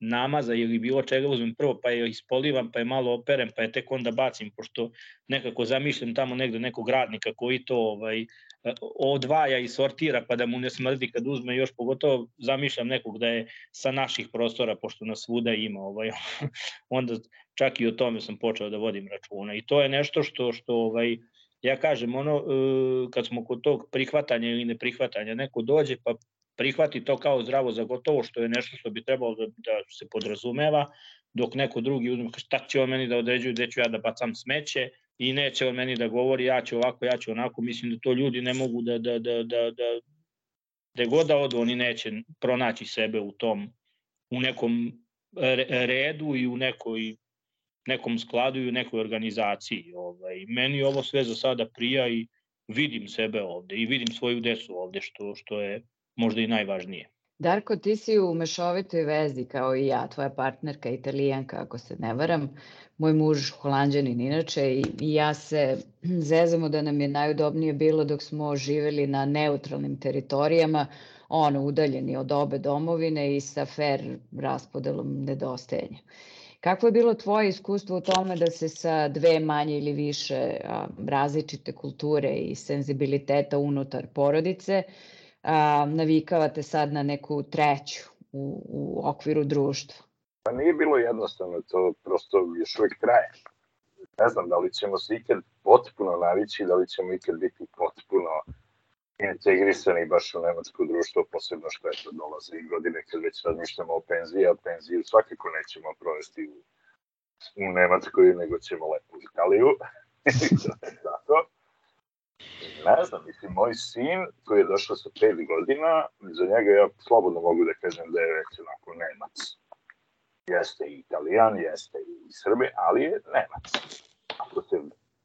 namaza ili bilo čega uzmem prvo pa je ispolivam pa je malo operem pa je tek onda bacim pošto nekako zamišljam tamo negde nekog radnika koji to ovaj odvaja i sortira pa da mu ne smrdi kad uzme još pogotovo zamišljam nekog da je sa naših prostora pošto nas svuda ima ovaj [laughs] onda čak i o tome sam počeo da vodim računa. I to je nešto što što ovaj ja kažem ono e, kad smo kod tog prihvatanja ili neprihvatanja neko dođe pa prihvati to kao zdravo za gotovo, što je nešto što bi trebalo da, da se podrazumeva, dok neko drugi uzme šta će on meni da određuje, gde ću ja da bacam smeće i neće on meni da govori ja ću ovako, ja ću onako, mislim da to ljudi ne mogu da, da, da, da, da gde god da odu, oni neće pronaći sebe u tom, u nekom redu i u nekoj nekom skladu i u nekoj organizaciji. Ovaj. Meni ovo sve za sada prija i vidim sebe ovde i vidim svoju decu ovde, što, što je možda i najvažnije. Darko, ti si u mešovitoj vezi kao i ja, tvoja partnerka italijanka, ako se ne varam, moj muž holandjanin inače i, ja se [clears throat] zezamo da nam je najudobnije bilo dok smo živeli na neutralnim teritorijama, ono, udaljeni od obe domovine i sa fair raspodelom nedostajanja. Kako je bilo tvoje iskustvo u tome da se sa dve manje ili više različite kulture i senzibiliteta unutar porodice a, navikavate sad na neku treću u, u okviru društva? Pa nije bilo jednostavno, to prosto još uvijek traje. Ne znam da li ćemo se ikad potpuno navići, da li ćemo ikad biti potpuno integrisani baš u nemačko društvo, posebno što je to dolaze i godine kad već razmišljamo o penziji, a penziju svakako nećemo provesti u, u Nemačkoj, nego ćemo lepo u Italiju. [laughs] Zato. Ne znam, mislim, moj sin koji je došao sa 5 godina, za njega ja slobodno mogu da kažem da je već onako Nemac. Jeste i Italijan, jeste i Srbi, ali je Nemac. Ako se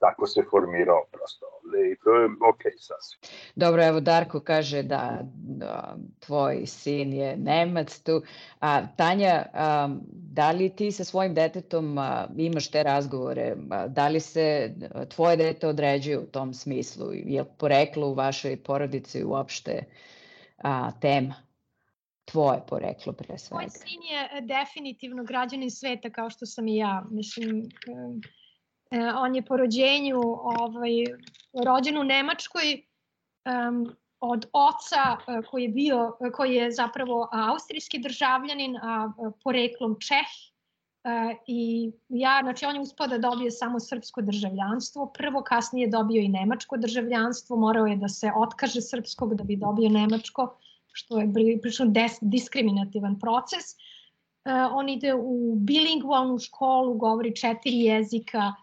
tako se formirao prosto ovde i to je ok sasvim. Dobro, evo Darko kaže da, da tvoj sin je Nemac tu. A, Tanja, a, da li ti sa svojim detetom a, imaš te razgovore? A, da li se tvoje dete određuje u tom smislu? Je poreklo u vašoj porodici uopšte a, tema? tvoje poreklo pre svega? Moj sin je definitivno građanin sveta kao što sam i ja. Mislim, E, on je po rođenju ovaj, rođen u Nemačkoj um, od oca e, koji je bio, koji je zapravo austrijski državljanin, a poreklom Čeh. I ja, znači on je uspao da dobije samo srpsko državljanstvo, prvo kasnije dobio i nemačko državljanstvo, morao je da se otkaže srpskog da bi dobio nemačko, što je prilično diskriminativan proces. On ide u bilingvalnu školu, govori četiri jezika,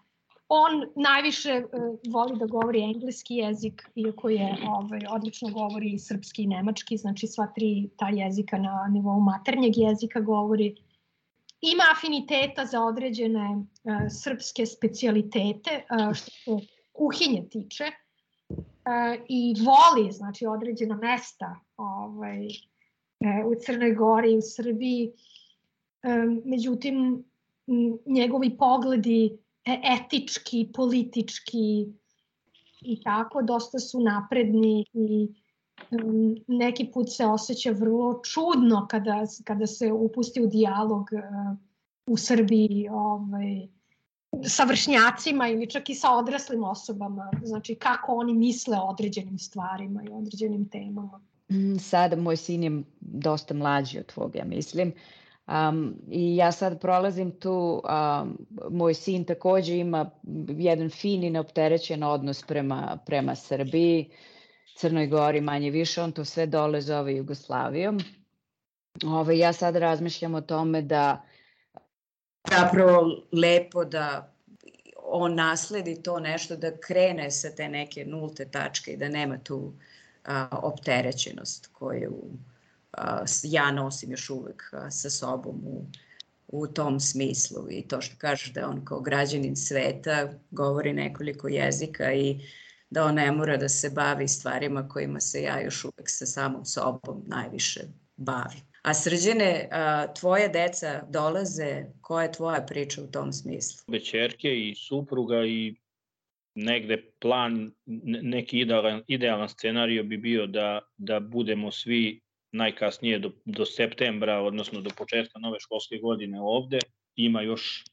On najviše uh, voli da govori engleski jezik, iako je ovaj, odlično govori i srpski i nemački, znači sva tri ta jezika na nivou maternjeg jezika govori. Ima afiniteta za određene uh, srpske specialitete, uh, što se kuhinje tiče, uh, i voli znači, određena mesta ovaj, uh, u Crnoj Gori, u Srbiji. Um, međutim, njegovi pogledi E, etički, politički i tako, dosta su napredni i um, neki put se osjeća vrlo čudno kada, kada se upusti u dijalog uh, u Srbiji ovaj, sa vršnjacima ili čak i sa odraslim osobama, znači kako oni misle o određenim stvarima i određenim temama. Mm, sada moj sin je dosta mlađi od tvog, ja mislim. Uh, Um, I ja sad prolazim tu, um, moj sin takođe ima jedan fin i neopterećen odnos prema, prema Srbiji, Crnoj Gori manje više, on to sve dole zove Jugoslavijom. Ove, ja sad razmišljam o tome da zapravo lepo da on nasledi to nešto, da krene sa te neke nulte tačke i da nema tu a, opterećenost koju ja nosim još uvek sa sobom u, u tom smislu i to što kažeš da on kao građanin sveta govori nekoliko jezika i da on ne mora da se bavi stvarima kojima se ja još uvek sa samom sobom najviše bavim. A srđene, tvoje deca dolaze, koja je tvoja priča u tom smislu? Večerke i supruga i negde plan, neki idealan, idealan scenario bi bio da, da budemo svi najkasnije do, do septembra, odnosno do početka nove školske godine ovde. Ima još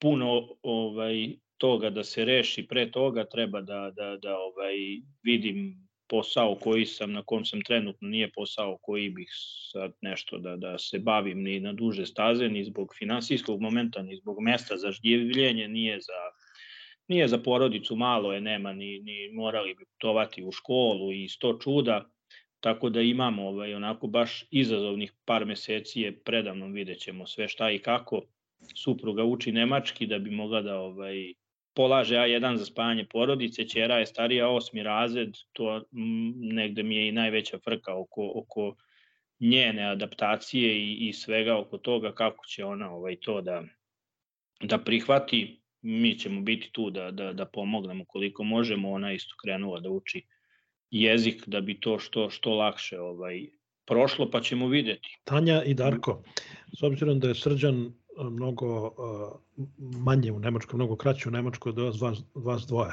puno ovaj toga da se reši. Pre toga, treba da, da, da ovaj, vidim posao koji sam, na kom sam trenutno, nije posao koji bih sad nešto da, da se bavim ni na duže staze, ni zbog finansijskog momenta, ni zbog mesta. Za življenje, nije za, nije za porodicu, malo je, nema, ni, ni morali bi putovati u školu i sto čuda, Tako da imamo ovaj, onako baš izazovnih par meseci je predavno vidjet ćemo sve šta i kako. Supruga uči nemački da bi mogla da ovaj, polaže A1 za spajanje porodice, ćera je starija osmi razred, to m, negde mi je i najveća frka oko, oko njene adaptacije i, i svega oko toga kako će ona ovaj to da, da prihvati. Mi ćemo biti tu da, da, da pomognemo koliko možemo, ona isto krenula da uči jezik da bi to što što lakše ovaj prošlo, pa ćemo videti. Tanja i Darko, s obzirom da je Srđan e, mnogo uh, manje u Nemačkoj, mnogo kraće u Nemačkoj od vas, vas dvoje,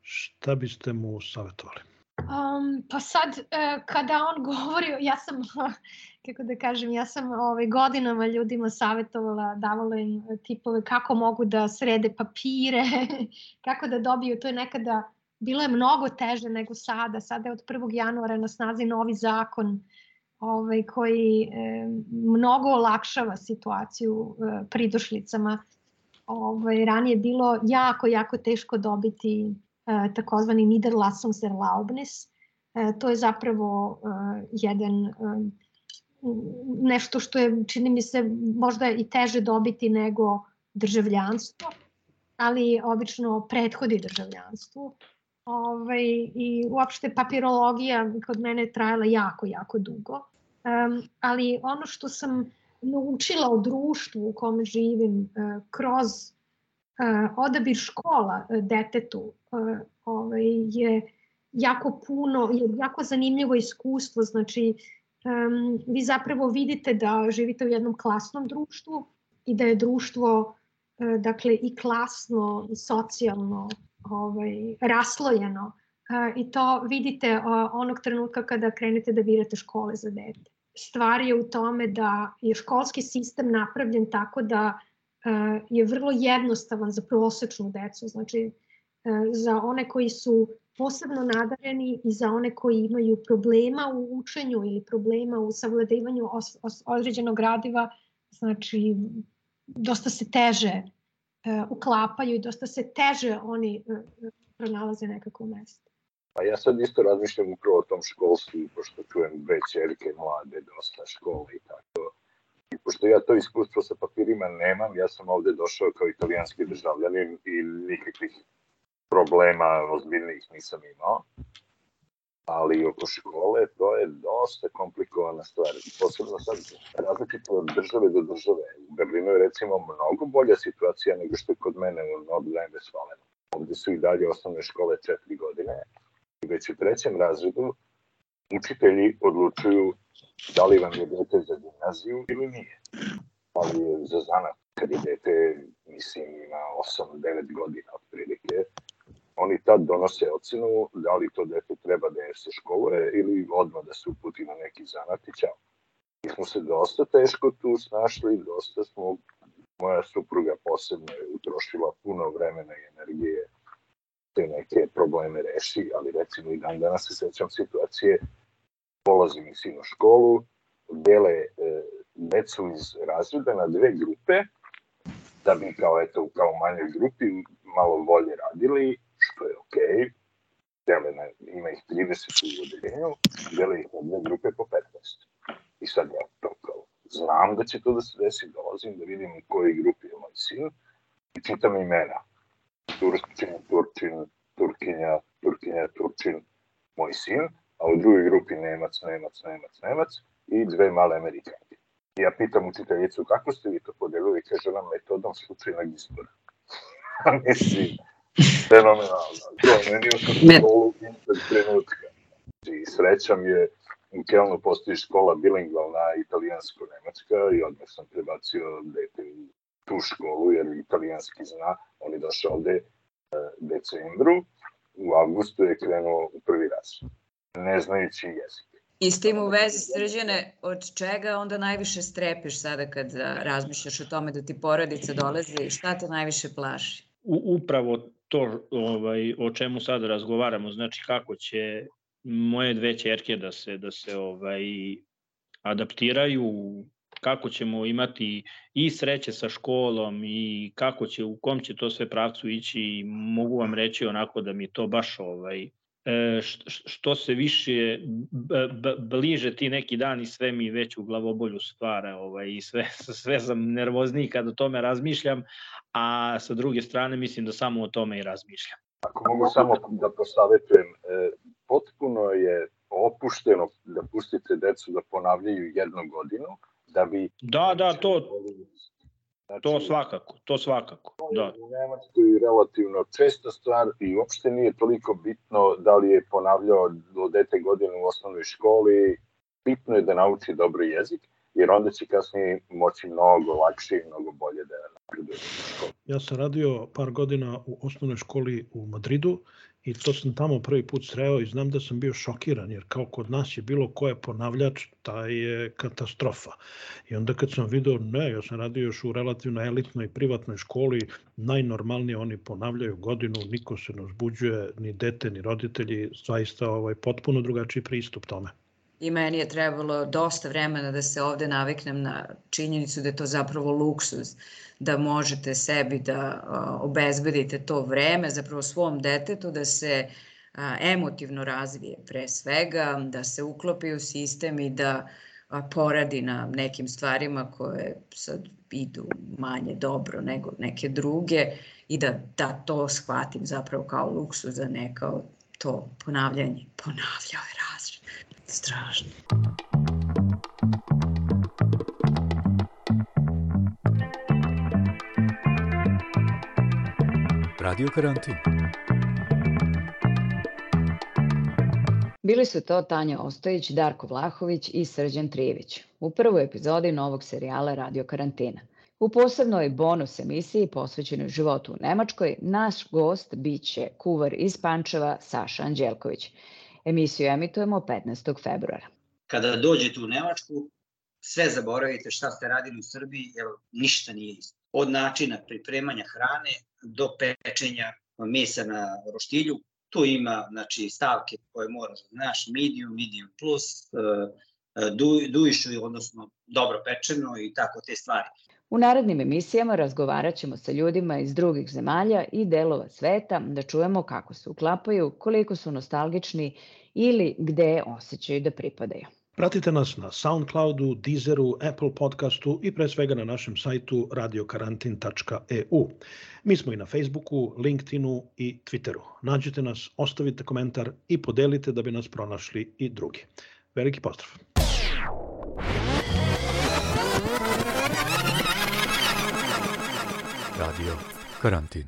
šta biste mu savjetovali? Um, pa sad, uh, kada on [laughs] govori, ja sam, kako da kažem, ja sam ovaj, godinama ljudima savjetovala, davala im tipove kako mogu da srede papire, [laughs] kako da dobiju, to je nekada bilo je mnogo teže nego sada. Sada je od 1. januara na snazi novi zakon ovaj, koji e, mnogo olakšava situaciju e, pridošlicama. Ovaj, ranije je bilo jako, jako teško dobiti e, takozvani Niederlassungserlaubnis. E, to je zapravo e, jedan e, nešto što je, čini mi se, možda i teže dobiti nego državljanstvo, ali obično prethodi državljanstvu. Ovaj, I uopšte papirologija kod mene trajala jako, jako dugo. Um, ali ono što sam naučila o društvu u kome živim uh, kroz uh, odabir škola uh, detetu uh, ovaj, je jako puno, je jako zanimljivo iskustvo. Znači, um, vi zapravo vidite da živite u jednom klasnom društvu i da je društvo uh, dakle i klasno i socijalno ovaj, raslojeno i to vidite onog trenutka kada krenete da birate škole za dete. Stvar je u tome da je školski sistem napravljen tako da je vrlo jednostavan za prosečnu decu, znači za one koji su posebno nadareni i za one koji imaju problema u učenju ili problema u savladivanju određenog gradiva, znači dosta se teže E, uklapaju i dosta se teže oni e, e, pronalaze nekako mesto. Pa ja sad isto razmišljam upravo o tom školstvu, pošto čujem dve čerke mlade, dosta škole i tako. I pošto ja to iskustvo sa papirima nemam, ja sam ovde došao kao italijanski državljanin i nikakvih problema ozbiljnih nisam imao ali oko škole to je dosta komplikovana stvar. Posebno sad različito od države do države. U Berlinu je recimo mnogo bolja situacija nego što je kod mene u Nordrhein-Westfalenu. Ovde su i dalje osnovne škole četiri godine i već u trećem razredu učitelji odlučuju da li vam je dete za gimnaziju ili nije. Ali za zanat, kad je dete, mislim, ima 8-9 godina otprilike, oni tad donose ocenu da li to dete treba da je se školuje ili odmah da se uputi na neki zanat i čao. Mi smo se dosta teško tu snašli, dosta smo, moja supruga posebno je utrošila puno vremena i energije te neke probleme reši, ali recimo i dan danas se sećam situacije, polazim i sin u školu, dele e, decu iz razreda na dve grupe, da bi kao, eto, kao manjoj grupi malo bolje radili što je okej. Okay. Dele ima ih 30 u odeljenju, dele ih na dve grupe po 15. I sad ja to kao, znam da će to da se desi, dolazim da vidim u kojoj grupi je moj sin i čitam imena. Turčin, Turčin, Turkinja, Turkinja, Turčin, moj sin, a u drugoj grupi Nemac, Nemac, Nemac, Nemac i dve male Amerikanke. Ja pitam učiteljicu kako ste vi to podelili, kaže nam metodom slučajnog izbora. [laughs] Mislim, fenomenalno. To, meni je školu istog trenutka. I sreća mi je, u Kelnu postoji škola bilingvalna italijansko-nemačka i odmah sam prebacio dete u tu školu, jer italijanski zna. On je došao ovde e, decembru, u avgustu je krenuo u prvi raz, ne znajući jezik. I s tim u vezi srđene, od čega onda najviše strepiš sada kad razmišljaš o tome da ti porodica dolazi, šta te najviše plaši? U, upravo to ovaj, o čemu sad razgovaramo, znači kako će moje dve čerke da se, da se ovaj, adaptiraju, kako ćemo imati i sreće sa školom i kako će, u kom će to sve pravcu ići, mogu vam reći onako da mi to baš ovaj, što se više bliže ti neki dani sve mi već u glavobolju stvara ovaj, i sve, [laughs] sve sam nervozniji kada o tome razmišljam, a sa druge strane mislim da samo o tome i razmišljam. Ako mogu samo da posavetujem, e, potpuno je opušteno da pustite decu da ponavljaju jednu godinu, da bi... Da, da, to, Znači, to svakako, to svakako, da. U Nemačkoj je relativno česta stvar i uopšte nije toliko bitno da li je ponavljao do dete godine u osnovnoj školi, bitno je da nauči dobro jezik, jer onda će kasnije moći mnogo lakše i mnogo bolje da napreduje. Ja sam radio par godina u osnovnoj školi u Madridu i to sam tamo prvi put sreo i znam da sam bio šokiran, jer kao kod nas je bilo ko je ponavljač, taj je katastrofa. I onda kad sam video, ne, ja sam radio još u relativno elitnoj privatnoj školi, najnormalnije oni ponavljaju godinu, niko se ne uzbuđuje, ni dete, ni roditelji, zaista ovaj, potpuno drugačiji pristup tome i meni je trebalo dosta vremena da se ovde naviknem na činjenicu da je to zapravo luksuz, da možete sebi da obezbedite to vreme, zapravo svom detetu da se emotivno razvije pre svega, da se uklopi u sistem i da poradi na nekim stvarima koje sad idu manje dobro nego neke druge i da, da to shvatim zapravo kao luksuz, a ne kao to ponavljanje. Ponavljao je razred. Strašno. Radio karantin. Bili su to Tanja Ostojić, Darko Vlahović i Srđan Trijević u prvoj epizodi novog serijala Radio karantina. U posebnoj bonus emisiji posvećenoj životu u Nemačkoj naš gost biće kuvar iz Pančeva Saša Anđelković. Emisiju emitujemo 15. februara. Kada dođete u Nemačku, sve zaboravite šta ste radili u Srbiji, jer ništa nije isto. Od načina pripremanja hrane do pečenja mesa na roštilju, tu ima znači, stavke koje moraš da znaš, medium, medium plus, uh, dujišu, odnosno dobro pečeno i tako te stvari. U narednim emisijama razgovarat ćemo sa ljudima iz drugih zemalja i delova sveta da čujemo kako se uklapaju, koliko su nostalgični ili gde osjećaju da pripadaju. Pratite nas na Soundcloudu, Deezeru, Apple podcastu i pre svega na našem sajtu radiokarantin.eu. Mi smo i na Facebooku, LinkedInu i Twitteru. Nađite nas, ostavite komentar i podelite da bi nas pronašli i drugi. Veliki pozdrav! Radio Karantin